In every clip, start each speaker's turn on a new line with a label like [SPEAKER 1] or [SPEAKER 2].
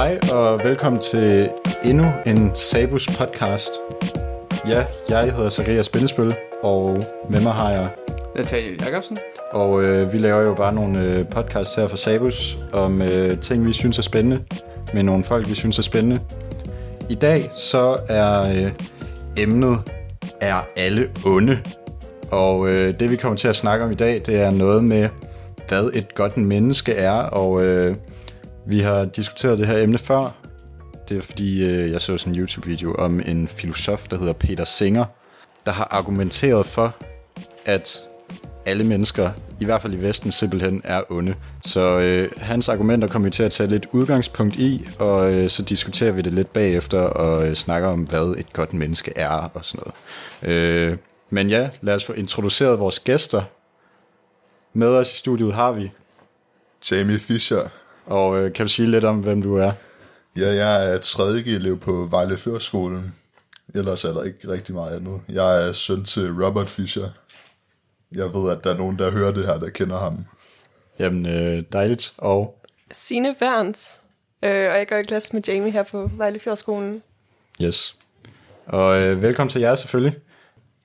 [SPEAKER 1] Hej og velkommen til endnu en Sabus podcast. Ja, jeg hedder Zacharias Spindespil, og med mig har jeg...
[SPEAKER 2] Natalie Jacobsen.
[SPEAKER 1] Og øh, vi laver jo bare nogle øh, podcast her for Sabus om øh, ting, vi synes er spændende, med nogle folk, vi synes er spændende. I dag så er øh, emnet er alle onde. Og øh, det vi kommer til at snakke om i dag, det er noget med, hvad et godt menneske er, og øh, vi har diskuteret det her emne før. Det er fordi, øh, jeg så sådan en YouTube-video om en filosof, der hedder Peter Singer, der har argumenteret for, at alle mennesker, i hvert fald i Vesten, simpelthen er onde. Så øh, hans argumenter kommer vi til at tage lidt udgangspunkt i, og øh, så diskuterer vi det lidt bagefter og øh, snakker om, hvad et godt menneske er og sådan noget. Øh, men ja, lad os få introduceret vores gæster. Med os i studiet har vi,
[SPEAKER 3] Jamie Fischer
[SPEAKER 1] og øh, kan du sige lidt om, hvem du er?
[SPEAKER 3] Ja, jeg er 3. elev på Vejle Førskolen. Ellers er der ikke rigtig meget andet. Jeg er søn til Robert Fischer. Jeg ved, at der er nogen, der hører det her, der kender ham.
[SPEAKER 1] Jamen, øh, dejligt. Og
[SPEAKER 4] Signe Berns, øh, og jeg går i klasse med Jamie her på Vejle Fjordskolen.
[SPEAKER 1] yes. Og øh, velkommen til jer selvfølgelig.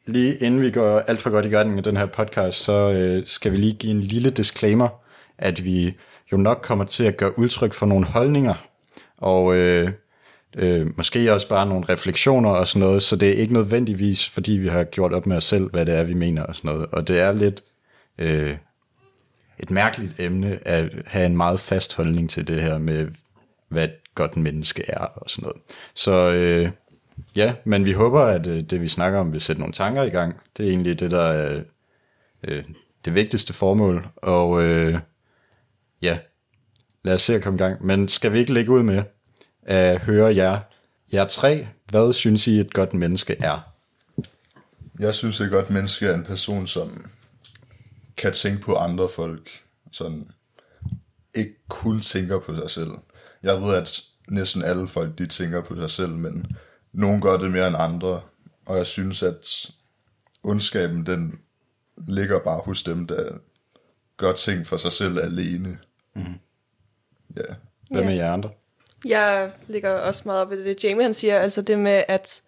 [SPEAKER 1] Lige inden vi går alt for godt i gang med den her podcast, så øh, skal vi lige give en lille disclaimer, at vi jo nok kommer til at gøre udtryk for nogle holdninger, og øh, øh, måske også bare nogle refleksioner og sådan noget, så det er ikke nødvendigvis, fordi vi har gjort op med os selv, hvad det er, vi mener og sådan noget. Og det er lidt øh, et mærkeligt emne at have en meget fast holdning til det her med, hvad et godt menneske er og sådan noget. Så øh, ja, men vi håber, at øh, det vi snakker om vil sætte nogle tanker i gang. Det er egentlig det, der er øh, det vigtigste formål. Og øh, ja, lad os se at komme i gang. Men skal vi ikke lægge ud med at høre jer, jer tre, hvad synes I et godt menneske er?
[SPEAKER 3] Jeg synes, et godt menneske er en person, som kan tænke på andre folk. Sådan ikke kun tænker på sig selv. Jeg ved, at næsten alle folk, de tænker på sig selv, men nogen gør det mere end andre. Og jeg synes, at ondskaben, den ligger bare hos dem, der gør ting for sig selv alene. Mm. Ja.
[SPEAKER 1] Hvad
[SPEAKER 4] Ja.
[SPEAKER 1] med jer andre?
[SPEAKER 4] Jeg ligger også meget op i det, Jamie han siger, altså det med, at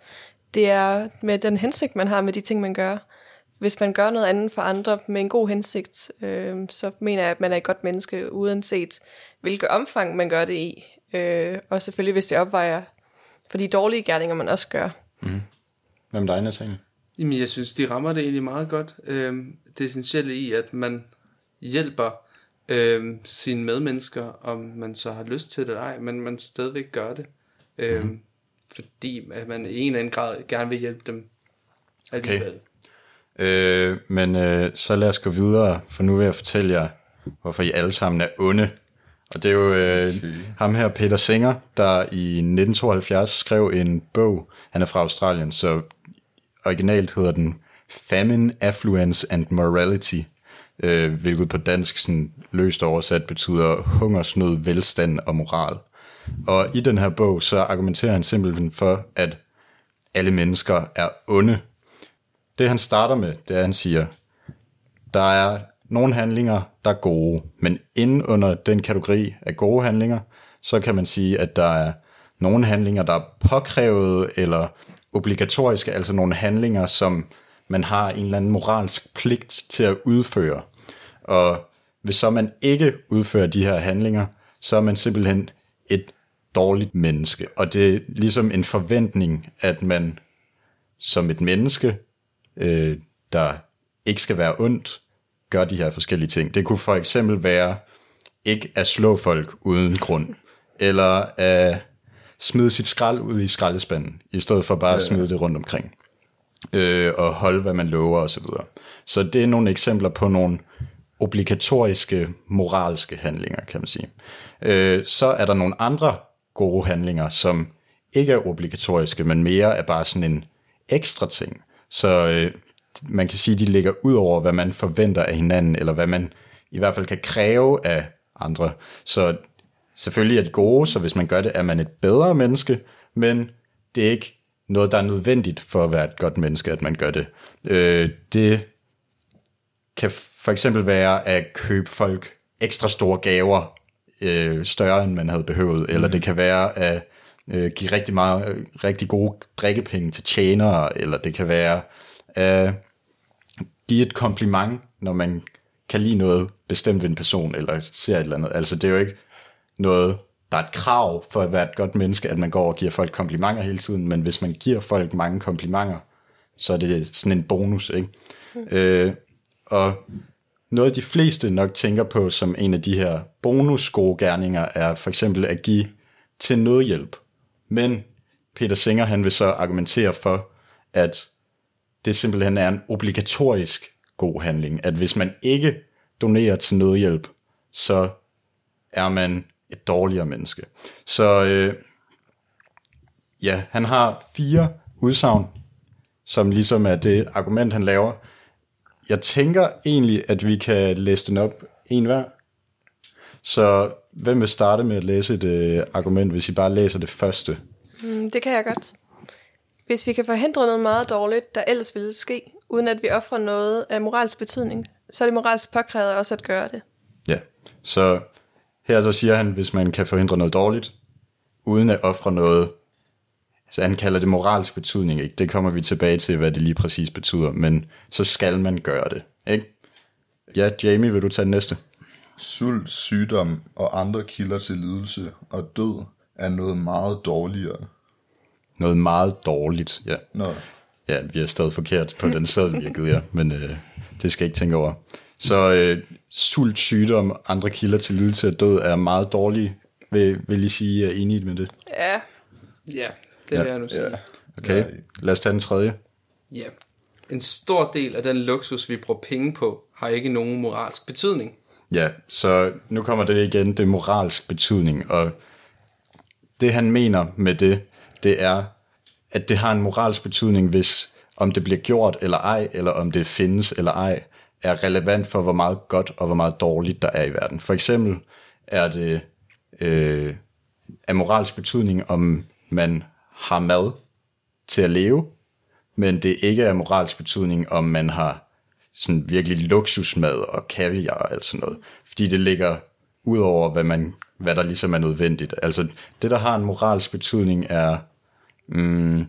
[SPEAKER 4] det er med den hensigt, man har med de ting, man gør. Hvis man gør noget andet for andre med en god hensigt, øh, så mener jeg, at man er et godt menneske, uanset hvilket omfang man gør det i. Øh, og selvfølgelig, hvis det opvejer for de dårlige gerninger, man også gør.
[SPEAKER 1] Hvad med dig, Nathaniel?
[SPEAKER 2] Jamen, jeg synes, de rammer det egentlig meget godt. Øhm, det essentielle i, at man hjælper øhm, sine medmennesker, om man så har lyst til det eller ej, men man stadigvæk gør det. Øhm, mm. Fordi at man i en eller anden grad gerne vil hjælpe dem alligevel. Okay.
[SPEAKER 1] Øh, men øh, så lad os gå videre, for nu vil jeg fortælle jer, hvorfor I alle sammen er onde. Og det er jo øh, okay. ham her, Peter Singer, der i 1972 skrev en bog. Han er fra Australien, så originalt hedder den Famine, Affluence and Morality, øh, hvilket på dansk sådan løst oversat betyder hungersnød, velstand og moral. Og i den her bog, så argumenterer han simpelthen for, at alle mennesker er onde. Det han starter med, det er, at han siger, der er nogle handlinger, der er gode, men inden under den kategori af gode handlinger, så kan man sige, at der er nogle handlinger, der er påkrævet eller obligatoriske, altså nogle handlinger, som man har en eller anden moralsk pligt til at udføre. Og hvis så man ikke udfører de her handlinger, så er man simpelthen et dårligt menneske. Og det er ligesom en forventning, at man som et menneske, øh, der ikke skal være ondt, gør de her forskellige ting. Det kunne for eksempel være ikke at slå folk uden grund, eller at smide sit skrald ud i skraldespanden, i stedet for bare at smide det rundt omkring, øh, og holde, hvad man lover osv. Så, så det er nogle eksempler på nogle obligatoriske moralske handlinger, kan man sige. Øh, så er der nogle andre gode handlinger, som ikke er obligatoriske, men mere er bare sådan en ekstra ting. Så øh, man kan sige, at de ligger ud over, hvad man forventer af hinanden, eller hvad man i hvert fald kan kræve af andre. Så selvfølgelig er de gode, så hvis man gør det, er man et bedre menneske, men det er ikke noget, der er nødvendigt for at være et godt menneske, at man gør det. Øh, det kan for eksempel være at købe folk ekstra store gaver øh, større, end man havde behøvet, mm. eller det kan være at øh, give rigtig, meget, øh, rigtig gode drikkepenge til tjenere, eller det kan være at give et kompliment, når man kan lide noget bestemt ved en person, eller ser et eller andet. Altså det er jo ikke noget, der er et krav for at være et godt menneske, at man går og giver folk komplimenter hele tiden, men hvis man giver folk mange komplimenter, så er det sådan en bonus, ikke? Mm. Øh, og noget de fleste nok tænker på som en af de her bonus gode gerninger, er for eksempel at give til nødhjælp. Men Peter Singer, han vil så argumentere for, at det simpelthen er en obligatorisk god handling. At hvis man ikke donerer til nødhjælp, så er man et dårligere menneske. Så øh, ja, han har fire udsagn, som ligesom er det argument, han laver. Jeg tænker egentlig, at vi kan læse den op en hver. Så hvem vil starte med at læse et øh, argument, hvis I bare læser det første?
[SPEAKER 4] Mm, det kan jeg godt. Hvis vi kan forhindre noget meget dårligt, der ellers ville ske, uden at vi offrer noget af moralsk betydning, så er det moralsk påkrævet også at gøre det.
[SPEAKER 1] Ja, så her så siger han, hvis man kan forhindre noget dårligt, uden at ofre noget, så han kalder det moralsk betydning, ikke? Det kommer vi tilbage til, hvad det lige præcis betyder, men så skal man gøre det, ikke? Ja, Jamie, vil du tage den næste?
[SPEAKER 3] Sult, sygdom og andre kilder til lidelse og død er noget meget dårligere.
[SPEAKER 1] Noget meget dårligt, ja.
[SPEAKER 3] Nå,
[SPEAKER 1] Ja, vi er stadig forkert på den sæd, vi har givet jer, men øh, det skal jeg ikke tænke over. Så øh, sult, sygdom andre kilder til lidelse og død er meget dårlige. Vil, vil I sige, er enige med det?
[SPEAKER 4] Ja,
[SPEAKER 2] Ja, det vil jeg nu sige.
[SPEAKER 3] ja.
[SPEAKER 1] Okay, lad os tage den tredje.
[SPEAKER 2] Ja. En stor del af den luksus, vi bruger penge på, har ikke nogen moralsk betydning.
[SPEAKER 1] Ja, så nu kommer det igen, det moralsk betydning, og det han mener med det, det er, at det har en moralsk betydning, hvis om det bliver gjort eller ej, eller om det findes eller ej, er relevant for, hvor meget godt og hvor meget dårligt der er i verden. For eksempel er det øh, af moralsk betydning, om man har mad til at leve, men det ikke er af moralsk betydning, om man har sådan virkelig luksusmad og kaviar og alt sådan noget. Fordi det ligger ud over, hvad, man, hvad der ligesom er nødvendigt. Altså det, der har en moralsk betydning, er mm,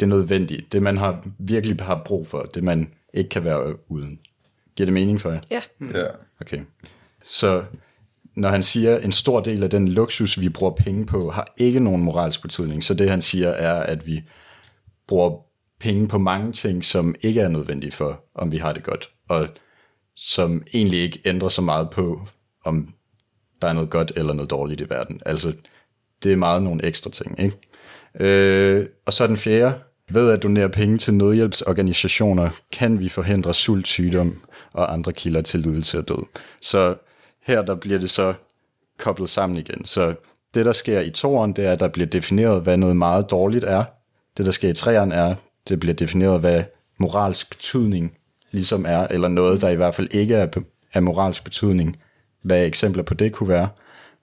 [SPEAKER 1] det nødvendige. Det, man har virkelig har brug for. Det, man ikke kan være uden. Giver det mening for jer?
[SPEAKER 4] ja.
[SPEAKER 3] Ja.
[SPEAKER 1] Okay. Så når han siger, at en stor del af den luksus, vi bruger penge på, har ikke nogen moralsk betydning, så det han siger er, at vi bruger penge på mange ting, som ikke er nødvendige for, om vi har det godt, og som egentlig ikke ændrer så meget på, om der er noget godt eller noget dårligt i verden. Altså, det er meget nogle ekstra ting, ikke? Øh, og så den fjerde. Ved at donere penge til nødhjælpsorganisationer, kan vi forhindre sult, sygdom og andre kilder til lidelse og død. Så her der bliver det så koblet sammen igen. Så det, der sker i toeren, det er, at der bliver defineret, hvad noget meget dårligt er. Det, der sker i treeren, er, det bliver defineret, hvad moralsk betydning ligesom er, eller noget, der i hvert fald ikke er af moralsk betydning. Hvad eksempler på det kunne være.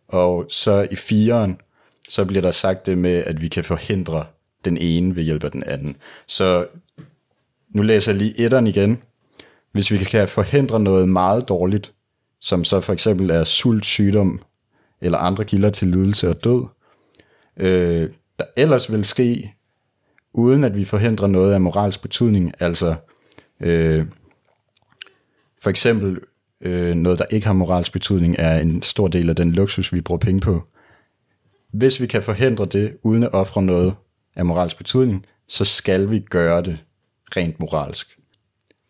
[SPEAKER 1] Og så i fireren, så bliver der sagt det med, at vi kan forhindre den ene ved hjælp af den anden. Så nu læser jeg lige etteren igen. Hvis vi kan forhindre noget meget dårligt, som så for eksempel er sult, sygdom eller andre kilder til lidelse og død, øh, der ellers vil ske, uden at vi forhindrer noget af moralsk betydning, altså øh, for eksempel øh, noget, der ikke har moralsk betydning, er en stor del af den luksus, vi bruger penge på. Hvis vi kan forhindre det, uden at ofre noget af moralsk betydning, så skal vi gøre det rent moralsk.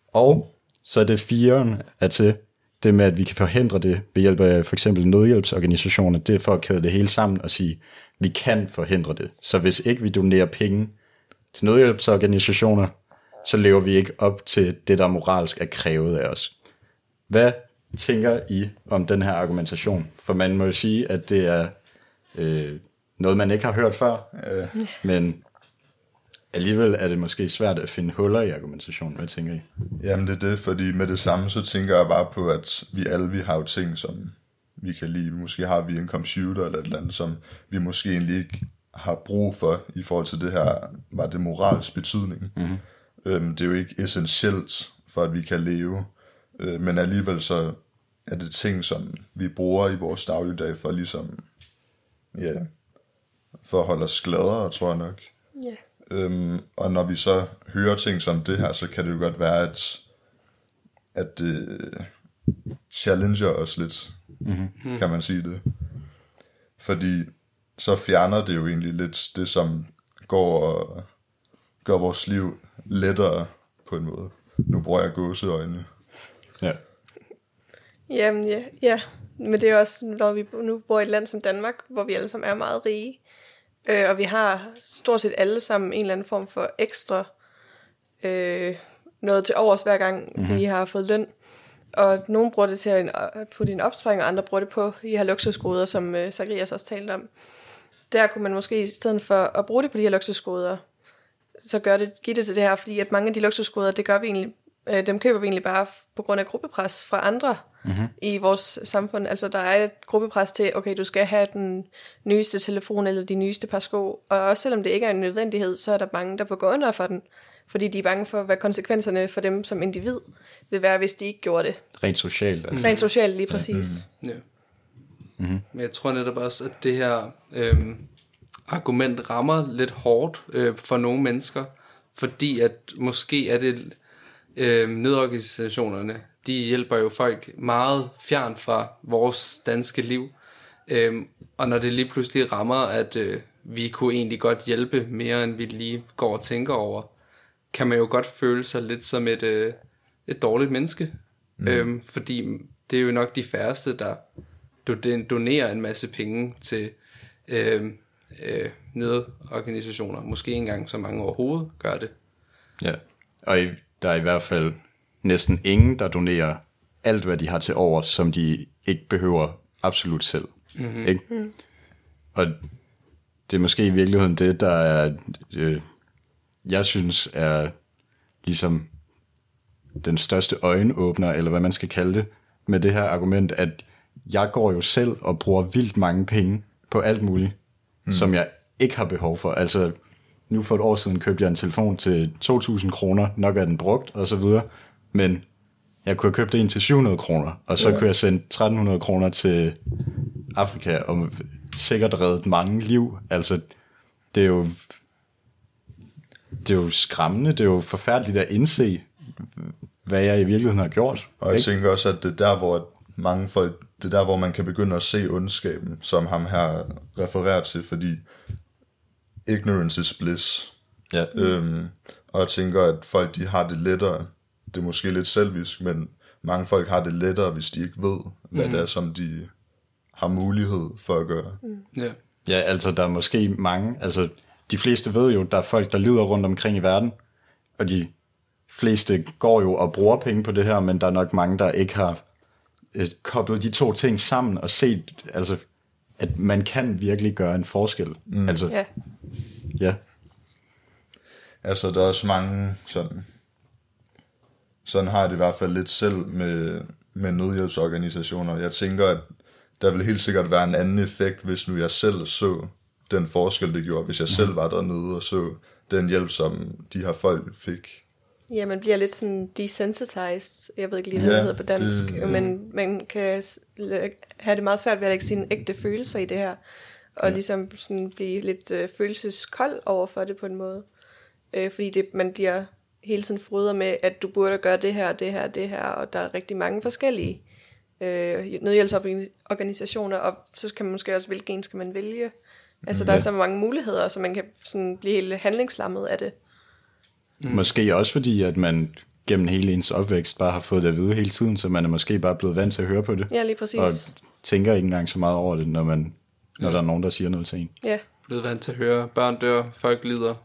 [SPEAKER 1] Og så er det firen er til det med, at vi kan forhindre det ved hjælp af for eksempel nødhjælpsorganisationer, det er for at kæde det hele sammen og sige, vi kan forhindre det. Så hvis ikke vi donerer penge til nødhjælpsorganisationer, så lever vi ikke op til det, der moralsk er krævet af os. Hvad tænker I om den her argumentation? For man må jo sige, at det er øh, noget, man ikke har hørt før,
[SPEAKER 3] Øh,
[SPEAKER 1] men alligevel er det måske svært at finde huller i argumentationen. Hvad tænker I?
[SPEAKER 3] Jamen det er det, fordi med det samme, så tænker jeg bare på, at vi alle vi har jo ting, som vi kan lide. Måske har vi en computer eller et eller andet, som vi måske egentlig ikke har brug for i forhold til det her, var det moralsk betydning. Mm-hmm. Øhm, det er jo ikke essentielt for, at vi kan leve, øh, men alligevel så er det ting, som vi bruger i vores dagligdag for ligesom, ja, for at holde os gladere, tror jeg nok.
[SPEAKER 4] Ja.
[SPEAKER 3] Øhm, og når vi så hører ting som det her, så kan det jo godt være, at, at det challenger os lidt, mm-hmm. kan man sige det. Fordi så fjerner det jo egentlig lidt det, som går og gør vores liv lettere på en måde. Nu bruger jeg gåseøjne.
[SPEAKER 1] Ja.
[SPEAKER 4] Jamen, ja, ja. Men det er også, når vi nu bor i et land som Danmark, hvor vi alle sammen er meget rige, øh, og vi har stort set alle sammen en eller anden form for ekstra øh, noget til overs hver gang, mm-hmm. vi har fået løn. Og nogen bruger det til at putte i en opsparing, og andre bruger det på de her luksusgoder, som øh, Zacharias også talte om. Der kunne man måske i stedet for at bruge det på de her luksusgoder, så gør det, give det til det her, fordi at mange af de luksusgoder, det gør vi egentlig, øh, dem køber vi egentlig bare på grund af gruppepres fra andre mm-hmm. i vores samfund. Altså der er et gruppepres til, okay, du skal have den nyeste telefon eller de nyeste par sko, og også selvom det ikke er en nødvendighed, så er der mange, der går under for den, fordi de er bange for, hvad konsekvenserne for dem som individ vil være, hvis de ikke gjorde det.
[SPEAKER 1] Rent socialt. Altså.
[SPEAKER 4] Rent socialt lige præcis.
[SPEAKER 2] Ja. Mm-hmm. Men jeg tror netop også, at det her øhm, argument rammer lidt hårdt øh, for nogle mennesker, fordi at måske er det øh, nødorganisationerne, de hjælper jo folk meget fjern fra vores danske liv. Øhm, og når det lige pludselig rammer, at øh, vi kunne egentlig godt hjælpe mere, end vi lige går og tænker over, kan man jo godt føle sig lidt som et, øh, et dårligt menneske. Mm. Øhm, fordi det er jo nok de færreste, der donerer en masse penge til øh, øh, nødorganisationer. Måske engang så mange overhovedet gør det.
[SPEAKER 1] Ja, og i, der er i hvert fald næsten ingen, der donerer alt, hvad de har til over, som de ikke behøver absolut selv. Mm-hmm. Ikke? Mm. Og det er måske i virkeligheden det, der er, øh, jeg synes er ligesom den største øjenåbner, eller hvad man skal kalde det, med det her argument, at jeg går jo selv og bruger vildt mange penge på alt muligt, mm. som jeg ikke har behov for. Altså, nu for et år siden købte jeg en telefon til 2.000 kroner, nok er den brugt, og så videre, men jeg kunne have købt en til 700 kroner, og så ja. kunne jeg sende 1.300 kroner til Afrika, og sikkert reddet mange liv. Altså, det er jo, det er jo skræmmende, det er jo forfærdeligt at indse, hvad jeg i virkeligheden har gjort.
[SPEAKER 3] Og jeg ikke? tænker også, at det er der, hvor mange folk, det er der, hvor man kan begynde at se ondskaben, som ham her refererer til, fordi ignorance is bliss. Ja. Øhm, og jeg tænker, at folk de har det lettere. Det er måske lidt selvisk, men mange folk har det lettere, hvis de ikke ved, hvad mm. det er, som de har mulighed for at gøre.
[SPEAKER 1] Mm. Ja. ja, altså der er måske mange, altså de fleste ved jo, der er folk, der lider rundt omkring i verden, og de fleste går jo og bruger penge på det her, men der er nok mange, der ikke har øh, koblet de to ting sammen og set, altså, at man kan virkelig gøre en forskel. Mm. Altså, ja.
[SPEAKER 3] Ja. Altså, der er også mange sådan, sådan har jeg det i hvert fald lidt selv med, med nødhjælpsorganisationer. Jeg tænker, at der vil helt sikkert være en anden effekt, hvis nu jeg selv så den forskel, det gjorde, hvis jeg selv var dernede og så den hjælp, som de her folk fik.
[SPEAKER 4] Ja, man bliver lidt sådan desensitized, jeg ved ikke lige, hvad ja, det hedder på dansk, det, ja. men man kan have det meget svært ved at lægge sine ægte følelser i det her, og ja. ligesom sådan blive lidt øh, følelseskold over for det på en måde. Øh, fordi det, man bliver hele tiden fryder med, at du burde gøre det her, det her, det her, og der er rigtig mange forskellige øh, nødhjælpsorganisationer, og så kan man måske også, hvilken skal man vælge. Altså, ja. der er så mange muligheder, så man kan sådan blive helt handlingslammet af det.
[SPEAKER 1] Mm. Måske også fordi, at man gennem hele ens opvækst bare har fået det at vide hele tiden, så man er måske bare blevet vant til at høre på det.
[SPEAKER 4] Ja, lige præcis.
[SPEAKER 1] Og tænker ikke engang så meget over det, når, man, når ja. der er nogen, der siger noget til en.
[SPEAKER 2] Ja. Blevet vant til at høre, børn dør, folk lider.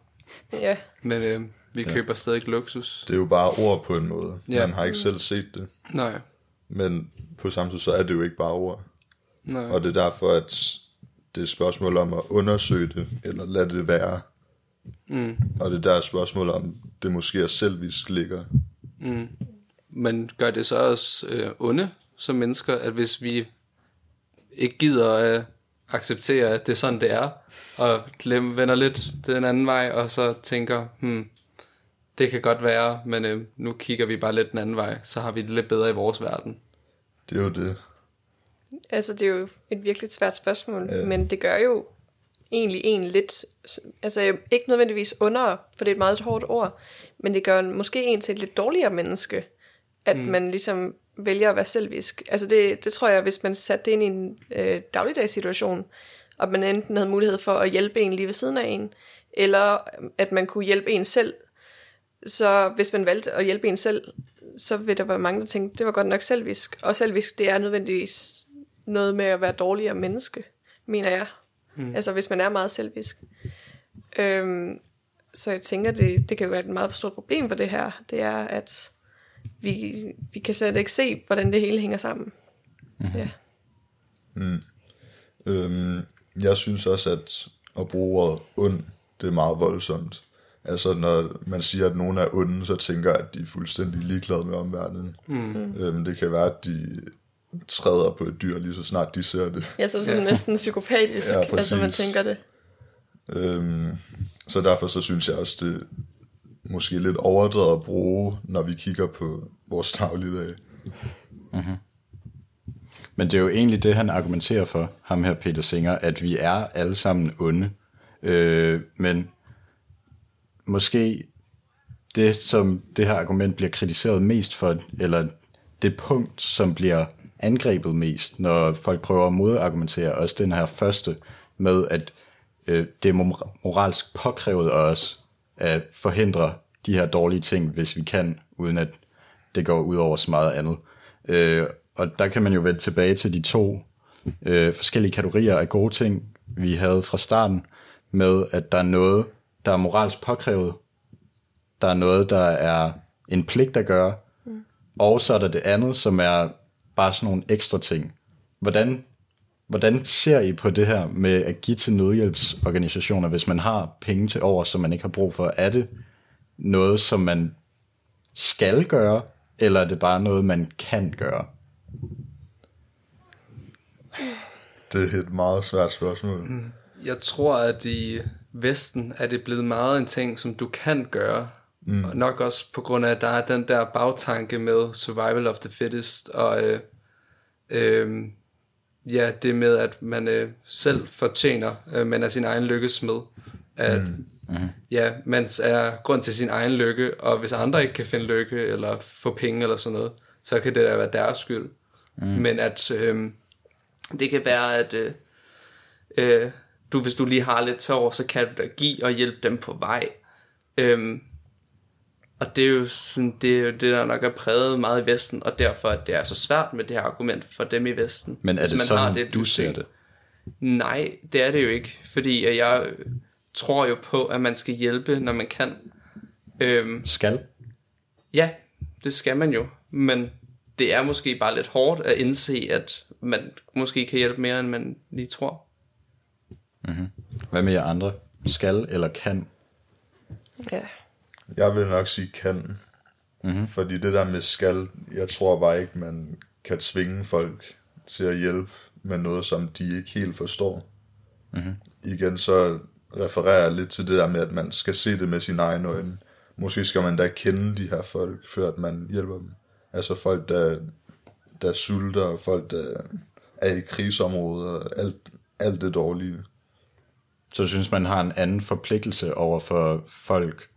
[SPEAKER 4] Ja.
[SPEAKER 2] Men øh, vi ja. køber stadig luksus.
[SPEAKER 3] Det er jo bare ord på en måde. Ja. Man har ikke selv set det.
[SPEAKER 2] Nej.
[SPEAKER 3] Men på samme tid, så er det jo ikke bare ord.
[SPEAKER 2] Nej.
[SPEAKER 3] Og det er derfor, at det er et spørgsmål om at undersøge det, eller lade det være. Mm. Og det der er spørgsmål om, det måske er selvisk ligger.
[SPEAKER 2] Mm. Men gør det så også øh, onde som mennesker, at hvis vi ikke gider at acceptere, at det er sådan, det er, og glem, vender lidt den anden vej, og så tænker, hmm, det kan godt være, men øh, nu kigger vi bare lidt den anden vej, så har vi det lidt bedre i vores verden.
[SPEAKER 3] Det er jo det.
[SPEAKER 4] Altså, det er jo et virkelig svært spørgsmål,
[SPEAKER 3] ja.
[SPEAKER 4] men det gør jo egentlig en lidt, altså ikke nødvendigvis under, for det er et meget hårdt ord, men det gør måske en til et lidt dårligere menneske, at mm. man ligesom vælger at være selvisk. Altså det, det tror jeg, hvis man satte det ind i en øh, dagligdagssituation, og man enten havde mulighed for at hjælpe en lige ved siden af en, eller at man kunne hjælpe en selv, så hvis man valgte at hjælpe en selv, så vil der være mange, der tænker, det var godt nok selvisk. Og selvisk, det er nødvendigvis noget med at være dårligere menneske, mener jeg. Mm. Altså hvis man er meget selvisk. Øhm, så jeg tænker, det, det kan jo være et meget stort problem for det her. Det er, at vi, vi kan slet ikke se, hvordan det hele hænger sammen. Mm-hmm. Ja.
[SPEAKER 3] Øhm, jeg synes også, at at bruge ordet ond, det er meget voldsomt. Altså, når man siger, at nogen er onde, så tænker jeg, at de er fuldstændig ligeglade med omverdenen. Mm. Øhm, det kan være, at de træder på et dyr, lige så snart de ser det.
[SPEAKER 4] Ja, så er det sådan næsten psykopatisk,
[SPEAKER 3] Ja,
[SPEAKER 4] ja, altså man tænker det.
[SPEAKER 3] Øhm, så derfor så synes jeg også, det er måske lidt overdrevet at bruge, når vi kigger på vores dagligdag. Mhm.
[SPEAKER 1] Men det er jo egentlig det, han argumenterer for, ham her Peter Singer, at vi er alle sammen onde. Øh, men måske det, som det her argument bliver kritiseret mest for, eller det punkt, som bliver angrebet mest, når folk prøver at modargumentere, også den her første med, at øh, det er moralsk påkrævet af os at forhindre de her dårlige ting, hvis vi kan, uden at det går ud over så meget andet. Øh, og der kan man jo vende tilbage til de to øh, forskellige kategorier af gode ting, vi havde fra starten, med at der er noget, der er moralsk påkrævet, der er noget, der er en pligt at gøre, mm. og så er der det andet, som er bare sådan nogle ekstra ting. Hvordan, hvordan ser I på det her med at give til nødhjælpsorganisationer, hvis man har penge til over, som man ikke har brug for? Er det noget, som man skal gøre, eller er det bare noget, man kan gøre?
[SPEAKER 3] Det er et meget svært spørgsmål. Mm.
[SPEAKER 2] Jeg tror, at i Vesten er det blevet meget en ting, som du kan gøre. Mm. Og nok også på grund af, at der er den der bagtanke med survival of the fittest, og øh, øh, ja, det med, at man øh, selv fortjener, øh, man er sin egen lykkesmed. At mm. ja, man er grund til sin egen lykke, og hvis andre ikke kan finde lykke, eller få penge eller sådan noget, så kan det da være deres skyld. Mm. Men at øh, det kan være, at øh, øh, du, hvis du lige har lidt tår, så kan du da give og hjælpe dem på vej. Øhm, og det er jo sådan, det er jo det, der nok er præget meget i Vesten, og derfor at det er så svært med det her argument for dem i Vesten.
[SPEAKER 1] Men er det
[SPEAKER 2] man
[SPEAKER 1] sådan,
[SPEAKER 2] har det
[SPEAKER 1] du ser det?
[SPEAKER 2] Nej, det er det jo ikke, fordi at jeg tror jo på, at man skal hjælpe, når man kan. Øhm,
[SPEAKER 1] Skal?
[SPEAKER 2] ja, det skal man jo, men det er måske bare lidt hårdt at indse, at man måske kan hjælpe mere, end man lige tror.
[SPEAKER 1] Hvad med jer andre? Skal eller kan?
[SPEAKER 4] Ja.
[SPEAKER 3] Jeg vil nok sige kan. Mm-hmm. Fordi det der med skal, jeg tror bare ikke, man kan tvinge folk til at hjælpe med noget, som de ikke helt forstår. Mm-hmm. Igen så refererer jeg lidt til det der med, at man skal se det med sine egne øjne. Måske skal man da kende de her folk, før at man hjælper dem. Altså folk, der, der sulter, og folk, der er i krigsområder, alt, alt det dårlige.
[SPEAKER 1] Så synes, man har en anden forpligtelse over for folk,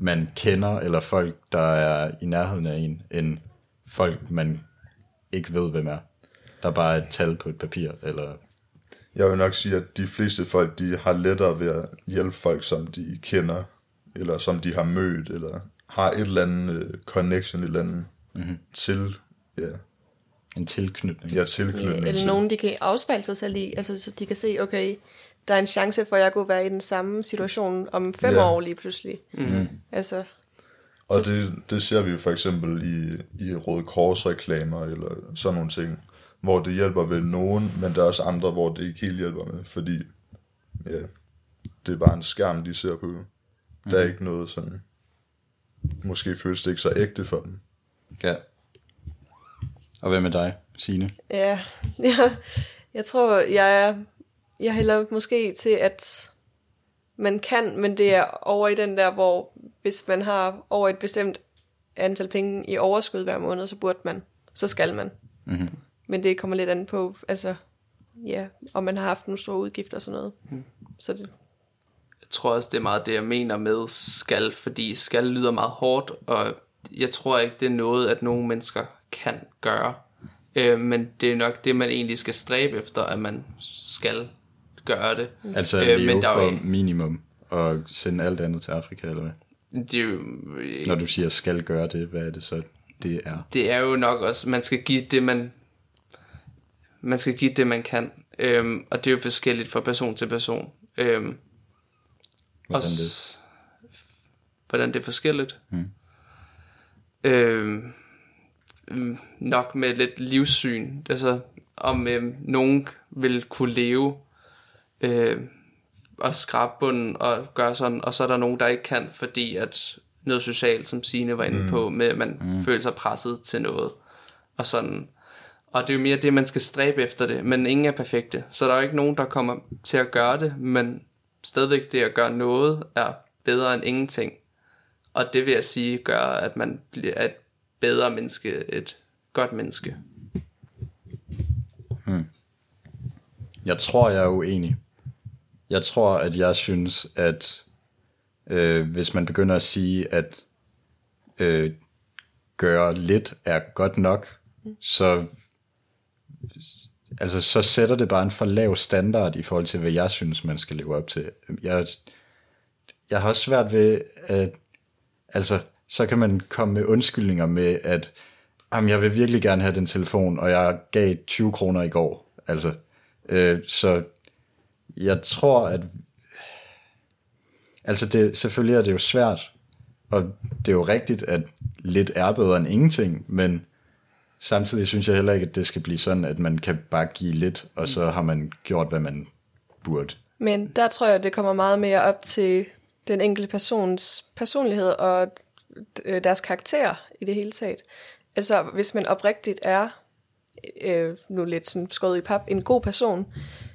[SPEAKER 1] man kender, eller folk, der er i nærheden af en, end folk, man ikke ved, hvem er. Der er bare et tal på et papir, eller...
[SPEAKER 3] Jeg vil nok sige, at de fleste folk, de har lettere ved at hjælpe folk, som de kender, eller som de har mødt, eller har et eller andet øh, connection et eller andet mm-hmm. til, ja,
[SPEAKER 1] En tilknytning.
[SPEAKER 3] ja, tilknytning
[SPEAKER 4] Eller nogen, de kan afspejle sig selv i, altså så de kan se, okay, der er en chance for, at jeg kunne være i den samme situation om fem
[SPEAKER 3] Ja.
[SPEAKER 4] år lige pludselig. Mm. Altså,
[SPEAKER 3] Og det, det ser vi jo for eksempel i, i Røde Kors reklamer, eller sådan nogle ting, hvor det hjælper ved nogen, men der er også andre, hvor det ikke helt hjælper med, fordi ja, det er bare en skærm, de ser på. Der er ikke noget sådan, måske føles det ikke så ægte for dem.
[SPEAKER 1] Ja. Og hvad med dig, Signe?
[SPEAKER 4] ja, ja jeg tror, jeg er, jeg hælder måske til, at man kan, men det er over i den der, hvor hvis man har over et bestemt antal penge i overskud hver måned, så burde man, så skal man. Mm-hmm. Men det kommer lidt an på, altså, ja, om man har haft nogle store udgifter og sådan noget. Mm. Så det,
[SPEAKER 2] Jeg tror også, det er meget det, jeg mener med skal, fordi skal lyder meget hårdt, og jeg tror ikke, det er noget, at nogle mennesker kan gøre. Øh, men det er nok det, man egentlig skal stræbe efter, at man skal gøre det.
[SPEAKER 1] Altså
[SPEAKER 2] Øh,
[SPEAKER 1] leve
[SPEAKER 2] men der er
[SPEAKER 1] for
[SPEAKER 2] jo-
[SPEAKER 1] minimum og sende alt andet til Afrika, eller hvad?
[SPEAKER 2] Det er jo,
[SPEAKER 1] Når du siger skal gøre det, hvad er det så, det er?
[SPEAKER 2] det er jo nok også, man skal give det, man, man skal give det, man kan. Øhm, og det er jo forskelligt fra person til person. Øhm,
[SPEAKER 1] Hvordan
[SPEAKER 2] og
[SPEAKER 1] det?
[SPEAKER 2] Hvordan det er forskelligt. Hmm. Øhm, mm, nok med lidt livssyn. Altså, om øhm, nogen vil kunne leve øh, og skrabe bunden og gøre sådan, og så er der nogen, der ikke kan, fordi at noget socialt, som Signe var inde mm. på, med at man mm. føler sig presset til noget. Og sådan. Og det er jo mere det, man skal stræbe efter det, men ingen er perfekte. Så der er jo ikke nogen, der kommer til at gøre det, men stadigvæk det at gøre noget er bedre end ingenting. Og det vil jeg sige gør, at man bliver et bedre menneske, et godt menneske.
[SPEAKER 1] Jeg tror, jeg er uenig. Jeg tror, at jeg synes, at øh, hvis man begynder at sige, at øh, gøre lidt er godt nok, så, altså, så sætter det bare en for lav standard i forhold til, hvad jeg synes, man skal leve op til. Jeg, jeg har også svært ved, at altså, så kan man komme med undskyldninger med, at jamen, jeg vil virkelig gerne have den telefon, og jeg gav 20 kroner i går. Altså, øh, så jeg tror, at altså det, selvfølgelig er det jo svært, og det er jo rigtigt, at lidt er bedre end ingenting, men samtidig synes jeg heller ikke, at det skal blive sådan, at man kan bare give lidt, og så har man gjort, hvad man burde.
[SPEAKER 4] Men der tror jeg, det kommer meget mere op til den enkelte persons personlighed og øh, deres karakter i det hele taget. Altså, hvis man oprigtigt er, øh, nu lidt sådan skåret i pap, en god person,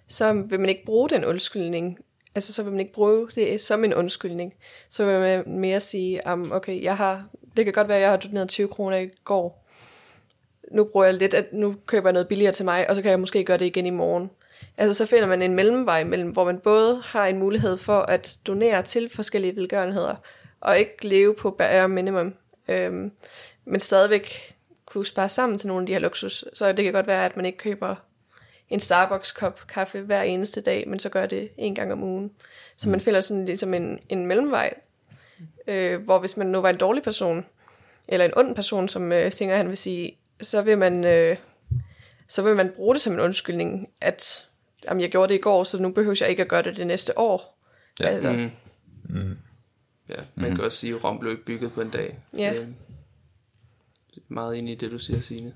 [SPEAKER 4] så vil man ikke bruge den undskyldning. Altså, så vil man ikke bruge det som en undskyldning. Så vil man mere sige, um, okay, jeg har, det kan godt være, at jeg har doneret 20 kroner i går. Nu bruger jeg lidt, at nu køber jeg noget billigere til mig, og så kan jeg måske gøre det igen i morgen. Altså så finder man en mellemvej mellem, hvor man både har en mulighed for at donere til forskellige velgørenheder, og ikke leve på bare minimum, øhm, men stadigvæk kunne spare sammen til nogle af de her luksus. Så det kan godt være, at man ikke køber en Starbucks-kop kaffe hver eneste dag, men så gør det en gang om ugen. Så man finder sådan ligesom en, en mellemvej, øh, hvor hvis man nu var en dårlig person, eller en ond person, som øh, Singer han vil sige, så vil man... Øh, så vil man bruge det som en undskyldning, at jamen, jeg gjorde det i går, så nu behøver jeg ikke at gøre det det næste år.
[SPEAKER 1] Ja.
[SPEAKER 4] Altså,
[SPEAKER 2] Mm. Mm. Ja, man kan også sige, at Rom blev ikke bygget på en dag.
[SPEAKER 4] Ja.
[SPEAKER 2] Det er meget enig i det, du siger, Signe.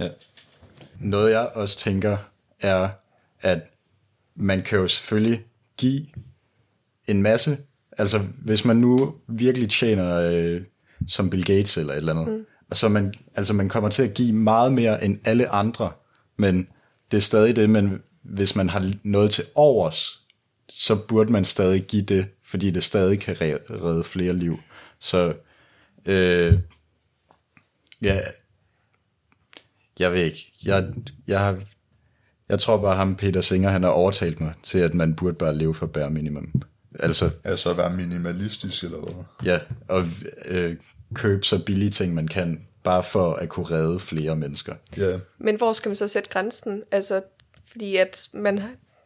[SPEAKER 1] Ja. Noget jeg også tænker er, at man kan jo selvfølgelig give en masse. Altså hvis man nu virkelig tjener øh, som Bill Gates eller et eller andet, mm. og så man, altså man kommer til at give meget mere end alle andre, men det er stadig det, men hvis man har noget til overs, så burde man stadig give det, fordi det stadig kan re- redde flere liv. Så øh, ja, jeg ved ikke. Jeg, jeg, har, jeg tror bare, ham Peter Singer, han har overtalt mig til, at man burde bare leve for bare minimum. Altså,
[SPEAKER 3] Altså at være minimalistisk eller hvad?
[SPEAKER 1] ja, og øh, købe så billige ting, man kan, bare for at kunne redde flere mennesker.
[SPEAKER 3] Ja,
[SPEAKER 4] Men hvor skal man så sætte grænsen? Altså, fordi at man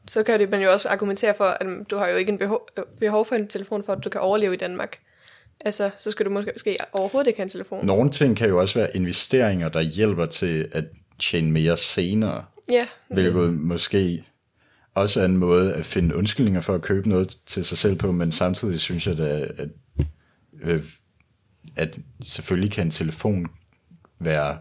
[SPEAKER 4] så kan det, man jo også argumentere for, at du har jo ikke en behov, behov for en telefon, for at du kan overleve i Danmark. Altså, så skal du måske, måske overhovedet ikke have en telefon.
[SPEAKER 1] Nogle ting kan jo også være investeringer, der hjælper til at tjene mere senere,
[SPEAKER 4] Ja,
[SPEAKER 1] hvilket måske også er en måde at finde undskyldninger for at købe noget til sig selv på, men samtidig synes jeg da, at, øh, at selvfølgelig kan en telefon være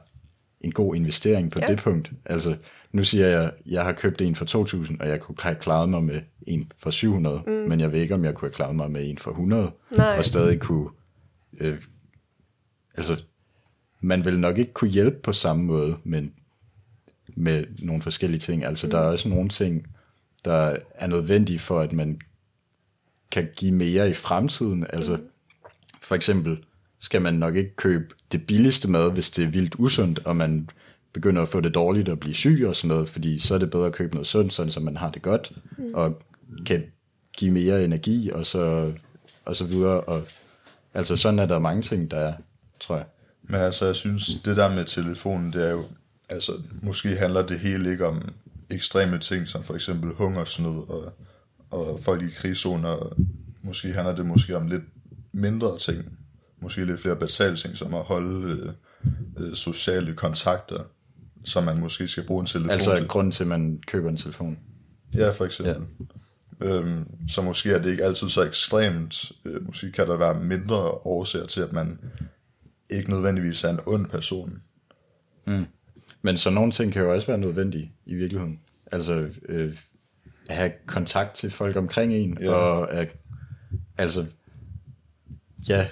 [SPEAKER 1] en god investering på
[SPEAKER 4] ja.
[SPEAKER 1] det punkt. Altså, nu siger jeg, jeg har købt en for 2.000, og jeg kunne have klaret mig med en for 700, mm. men jeg ved ikke, om jeg kunne have klaret mig med en for 100,
[SPEAKER 4] Nej.
[SPEAKER 1] og stadig kunne... Øh, altså, man vil nok ikke kunne hjælpe på samme måde, men med nogle forskellige ting. Altså, mm. der er også nogle ting, der er nødvendige for, at man kan give mere i fremtiden. Altså, for eksempel skal man nok ikke købe det billigste mad, hvis det er vildt usundt, og man begynder at få det dårligt og blive syg og sådan noget, fordi så er det bedre at købe noget sundt, sådan så man har det godt, mm. og kan give mere energi, og så, og så videre. Og, altså sådan er der mange ting, der er, tror jeg.
[SPEAKER 3] Men altså, jeg synes, det der med telefonen, det er jo, altså, måske handler det hele ikke om ekstreme ting, som for eksempel hungersnød og, og folk i krigszoner. Måske handler det måske om lidt mindre ting. Måske lidt flere basale ting, som at holde øh, øh, sociale kontakter, som man måske skal bruge en telefon
[SPEAKER 1] Altså
[SPEAKER 3] til.
[SPEAKER 1] grunden til, at man køber en telefon.
[SPEAKER 3] Ja, for eksempel. Ja. Øhm, så måske er det ikke altid så ekstremt. Øh, måske kan der være mindre årsager til, at man ikke nødvendigvis er en ond person.
[SPEAKER 1] Men så nogle ting kan jo også være nødvendige i virkeligheden. Altså øh, at have kontakt til folk omkring en,
[SPEAKER 3] Ja.
[SPEAKER 1] og at, altså, ja,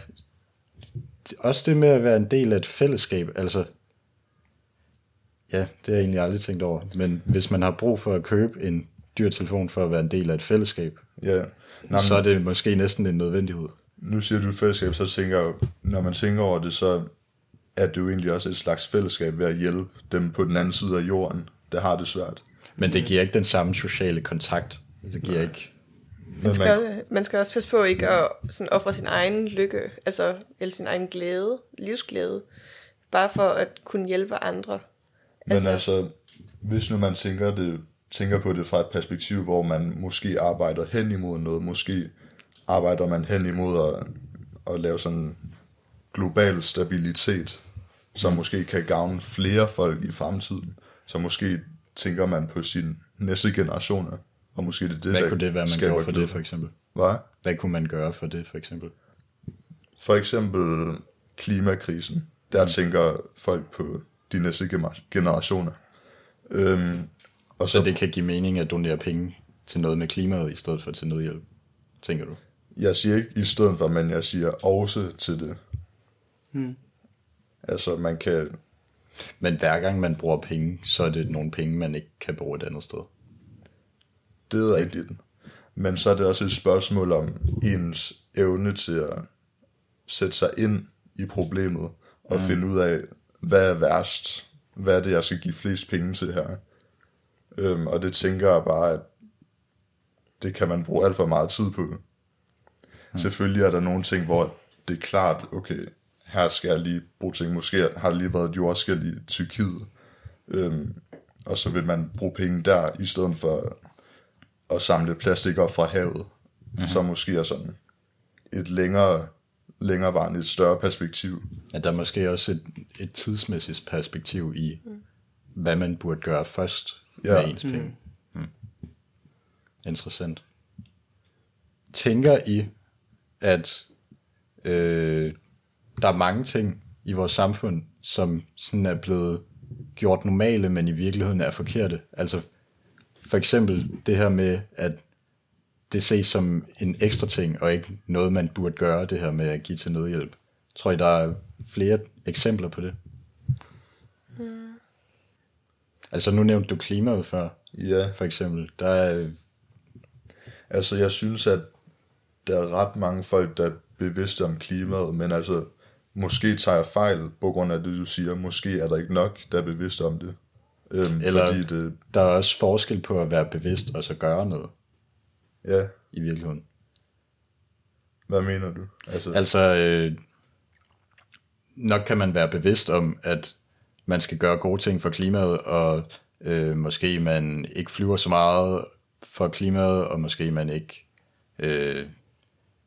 [SPEAKER 1] også det med at være en del af et fællesskab, altså, ja, det har jeg egentlig aldrig tænkt over, men hvis man har brug for at købe en dyr telefon for at være en del af et fællesskab,
[SPEAKER 3] Ja. Nå,
[SPEAKER 1] så er det måske næsten en nødvendighed.
[SPEAKER 3] nu siger du fællesskab, så tænker jeg når man tænker over det, så er det jo egentlig også et slags fællesskab ved at hjælpe dem på den anden side af jorden, der har det svært.
[SPEAKER 1] Men det giver ikke den samme sociale kontakt. Det giver ikke...
[SPEAKER 3] Men
[SPEAKER 4] Man skal, man skal også passe på ikke at sådan ofre sin egen lykke, altså, eller sin egen glæde, livsglæde, bare for at kunne hjælpe andre.
[SPEAKER 3] Men altså, altså, hvis nu man tænker, det, tænker på det fra et perspektiv, hvor man måske arbejder hen imod noget, måske arbejder man hen imod at, at lave sådan global stabilitet, som måske kan gavne flere folk i fremtiden. Så måske tænker man på sin næste generationer, og måske det er det,
[SPEAKER 1] Hvad
[SPEAKER 3] der
[SPEAKER 1] kunne det være, man gjorde for
[SPEAKER 3] glæde.
[SPEAKER 1] det, for eksempel?
[SPEAKER 3] Hvad?
[SPEAKER 1] Hvad kunne man gøre for det, for eksempel?
[SPEAKER 3] For eksempel klimakrisen. Der mm. tænker folk på de næste gener- generationer. Øhm, og
[SPEAKER 1] Så det kan give mening at donere penge til noget med klimaet, i stedet for til nødhjælp, tænker du?
[SPEAKER 3] Jeg siger ikke i stedet for, men jeg siger også til det.
[SPEAKER 2] Hmm.
[SPEAKER 3] Altså, man kan...
[SPEAKER 1] Men hver gang man bruger penge, så er det nogle penge, man ikke kan bruge et andet sted.
[SPEAKER 3] Det er rigtigt. Men så er det også et spørgsmål om ens evne til at sætte sig ind i problemet og mm. finde ud af, hvad er værst? Hvad er det, jeg skal give flest penge til her? Øhm, og det tænker jeg bare, at det kan man bruge alt for meget tid på. Mm. Selvfølgelig er der nogle ting, hvor det er klart, okay, her skal jeg lige bruge ting. Måske har der lige været et jordskæld i Tyrkiet. Øhm, og så vil man bruge penge der, i stedet for at samle plastik op fra havet. Mm-hmm. Så måske er sådan et længere, længerevarende, et større perspektiv.
[SPEAKER 1] At der er måske også et, et tidsmæssigt perspektiv i, hvad man burde gøre først Ja. med ens penge. Mm. Interessant. Tænker I, at øh, der er mange ting i vores samfund, som sådan er blevet gjort normale, men i virkeligheden er forkerte? Altså for eksempel det her med, at det ses som en ekstra ting, og ikke noget, man burde gøre, det her med at give til nødhjælp. Tror I, der er flere eksempler på det? Hmm. Altså nu nævnte du klimaet før,
[SPEAKER 3] Ja,
[SPEAKER 1] for eksempel. Der er,
[SPEAKER 3] altså jeg synes, at der er ret mange folk, der er bevidste om klimaet, men altså, måske tager jeg fejl på grund af det, du siger. Måske er der ikke nok, der er bevidste om det. Øhm,
[SPEAKER 1] Eller-
[SPEAKER 3] Fordi det,
[SPEAKER 1] der er også forskel på at være bevidst og så gøre noget
[SPEAKER 3] ja,
[SPEAKER 1] i virkeligheden.
[SPEAKER 3] hvad mener du? Altså,
[SPEAKER 1] Altså, øh, nok kan man være bevidst om, at man skal gøre gode ting for klimaet, og øh, måske man ikke flyver så meget for klimaet, og måske man ikke øh,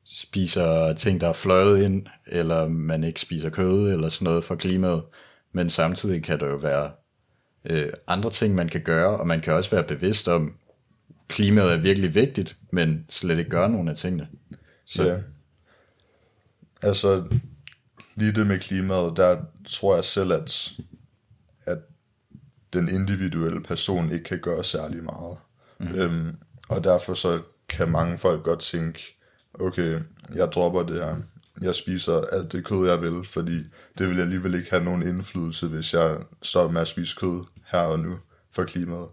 [SPEAKER 1] spiser ting, der er fløjet ind, eller man ikke spiser kød, eller sådan noget for klimaet. Men samtidig kan der jo være øh, andre ting, man kan gøre, og man kan også være bevidst om, klimaet er virkelig vigtigt, men slet ikke gøre nogen af tingene. Så
[SPEAKER 3] Ja. Altså, lige det med klimaet, der tror jeg selv, at, at den individuelle person ikke kan gøre særlig meget. Mm. Øhm, og derfor så kan mange folk godt tænke, okay, jeg dropper det her. Jeg spiser alt det kød, jeg vil, fordi det vil alligevel ikke have nogen indflydelse, hvis jeg stopper med at spise kød her og nu for klimaet.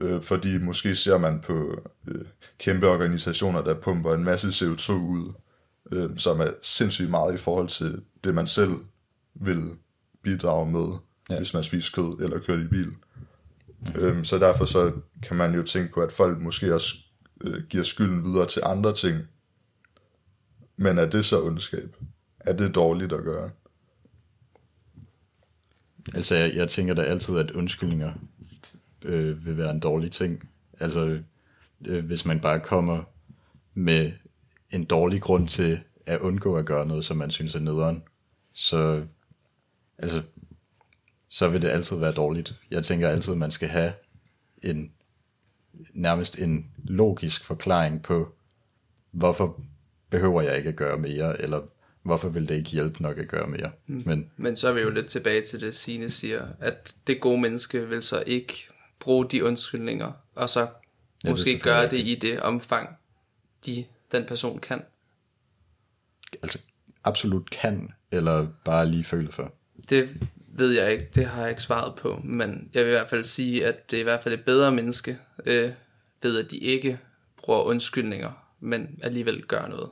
[SPEAKER 3] Øh, fordi måske ser man på øh, kæmpe organisationer, der pumper en masse CO2 ud, øh, som er sindssygt meget i forhold til det, man selv vil bidrage med. ja. hvis man spiser kød eller kører i bil. Mm. Øhm, så derfor så kan man jo tænke på, at folk måske også øh, giver skylden videre til andre ting. Men er det så ondskab? Er det dårligt at gøre?
[SPEAKER 1] Altså, jeg, jeg tænker da altid, at undskyldninger øh, vil være en dårlig ting. Altså, øh, hvis man bare kommer med en dårlig grund til at undgå at gøre noget, som man synes er nederen, så, altså, så vil det altid være dårligt. Jeg tænker altid, at man skal have en nærmest en logisk forklaring på, hvorfor behøver jeg ikke at gøre mere, eller hvorfor vil det ikke hjælpe nok at gøre mere. Mm. Men,
[SPEAKER 2] Men så er vi jo lidt tilbage til det, Signe siger, at det gode menneske vil så ikke bruge de undskyldninger, og så ja, måske det gøre det i det omfang, de, den person kan.
[SPEAKER 1] Altså absolut kan, eller bare lige føle for?
[SPEAKER 2] Det ved jeg ikke, det har jeg ikke svaret på, men jeg vil i hvert fald sige, at det er i hvert fald et bedre menneske, øh, ved at de ikke bruger undskyldninger, men alligevel gør noget.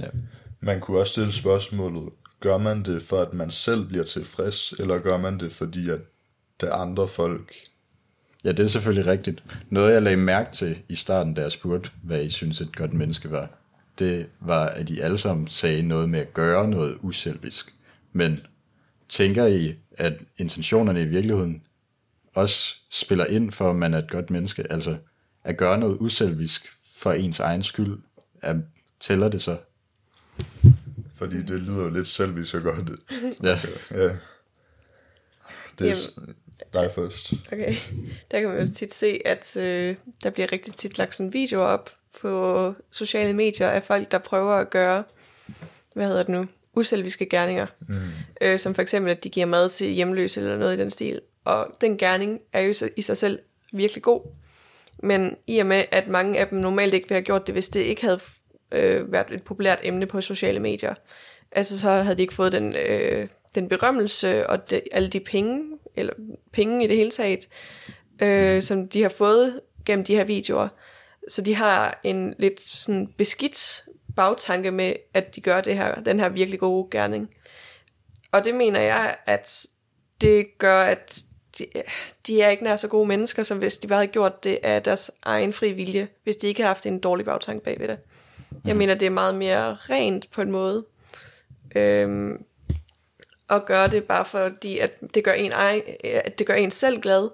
[SPEAKER 3] Ja. Man kunne også stille spørgsmålet, gør man det for, at man selv bliver tilfreds, eller gør man det, fordi at der er andre folk?
[SPEAKER 1] Ja, det er selvfølgelig rigtigt. Noget, jeg lagde mærke til i starten, da jeg spurgte, hvad I synes et godt menneske var, det var, at I alle sammen sagde noget med at gøre noget uselvisk. Men tænker I, at intentionerne i virkeligheden også spiller ind for, at man er et godt menneske? Altså, at gøre noget uselvisk for ens egen skyld, at, tæller det så?
[SPEAKER 3] Fordi det lyder jo lidt selvisk at gøre det.
[SPEAKER 1] Ja.
[SPEAKER 3] ja. Det er Jamen, dig først.
[SPEAKER 4] Okay. Der kan man jo tit se, at øh, der bliver rigtig tit lagt sådan videoer op på sociale medier af folk, der prøver at gøre, hvad hedder det nu, uselviske gerninger. Mm. Øh, som for eksempel, at de giver mad til hjemløse eller noget i den stil. Og den gerning er jo i sig selv virkelig god. Men i og med, at mange af dem normalt ikke ville have gjort det, hvis det ikke havde øh, været et populært emne på sociale medier, altså så havde de ikke fået den, øh, den berømmelse og de, alle de penge, eller penge i det hele taget, øh, som de har fået gennem de her videoer. Så de har en lidt sådan beskidt bagtanke med, at de gør det her, den her virkelig gode gerning. Og det mener jeg, at det gør, at de, de er ikke nær så gode mennesker, som hvis de bare havde gjort det af deres egen fri vilje, hvis de ikke har haft en dårlig bagtanke bagved det. Jeg mm. mener, det er meget mere rent på en måde. Øhm, at gøre det bare fordi, at det gør en, egen, at det gør en selv glad,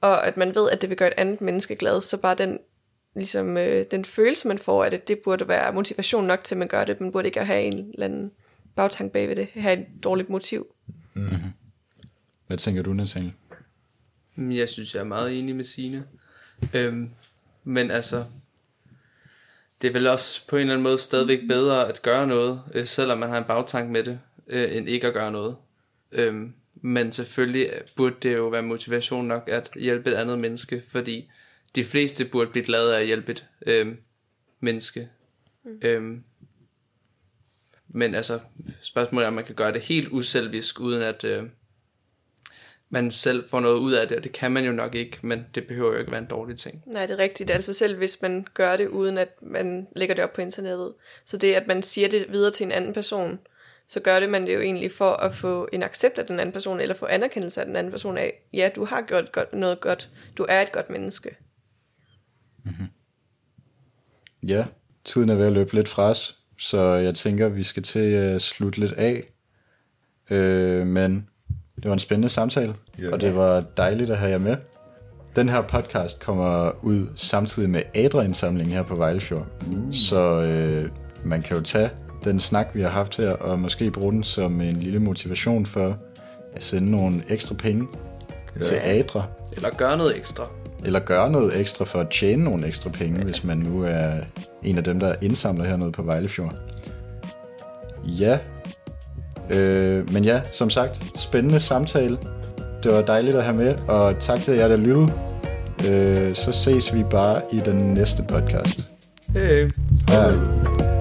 [SPEAKER 4] og at man ved, at det vil gøre et andet menneske glad, så bare den, ligesom, øh, den følelse, man får af det, det burde være motivation nok til, at man gør det. Man burde ikke have en eller anden bagtank bagved det, have et dårligt motiv.
[SPEAKER 1] Mm-hmm. Hvad tænker du, Nathaniel?
[SPEAKER 2] Jeg synes, jeg er meget enig med Signe. Øhm, men altså, det er vel også på en eller anden måde stadigvæk bedre at gøre noget, øh, selvom man har en bagtank med det, øh, end ikke at gøre noget. Øhm, men selvfølgelig burde det jo være motivation nok at hjælpe et andet menneske, fordi de fleste burde blive glade af at hjælpe et øh, menneske. Mm. Øhm, men altså, spørgsmålet er, om man kan gøre det helt uselvisk, uden at øh, man selv får noget ud af det, og det kan man jo nok ikke, men det behøver jo ikke være en dårlig ting.
[SPEAKER 4] Nej, det er rigtigt. Altså selv hvis man gør det, uden at man lægger det op på internettet. Så det, at man siger det videre til en anden person, så gør det man det jo egentlig for at få en accept af den anden person, eller få anerkendelse af den anden person af, ja, du har gjort godt, noget godt, du er et godt menneske.
[SPEAKER 1] Mm-hmm. Ja, tiden er ved at løbe lidt fra os, så jeg tænker, vi skal til at slutte lidt af. Øh, men det var en spændende samtale, yeah. og det var dejligt at have jer med. Den her podcast kommer ud samtidig med Adra-indsamlingen her på Vejlefjord. Mm. Så øh, man kan jo tage den snak, vi har haft her, og måske bruge den som en lille motivation for at sende nogle ekstra penge yeah. til Adra.
[SPEAKER 2] Eller gøre noget ekstra.
[SPEAKER 1] Eller gøre noget ekstra for at tjene nogle ekstra penge, hvis man nu er en af dem, der indsamler hernede på Vejlefjord. Ja, Øh, men ja, som sagt, spændende samtale. Det var dejligt at have med, og tak til jer, der lyttede. Øh, så ses vi bare i den næste podcast.
[SPEAKER 2] Hej.
[SPEAKER 1] Hej.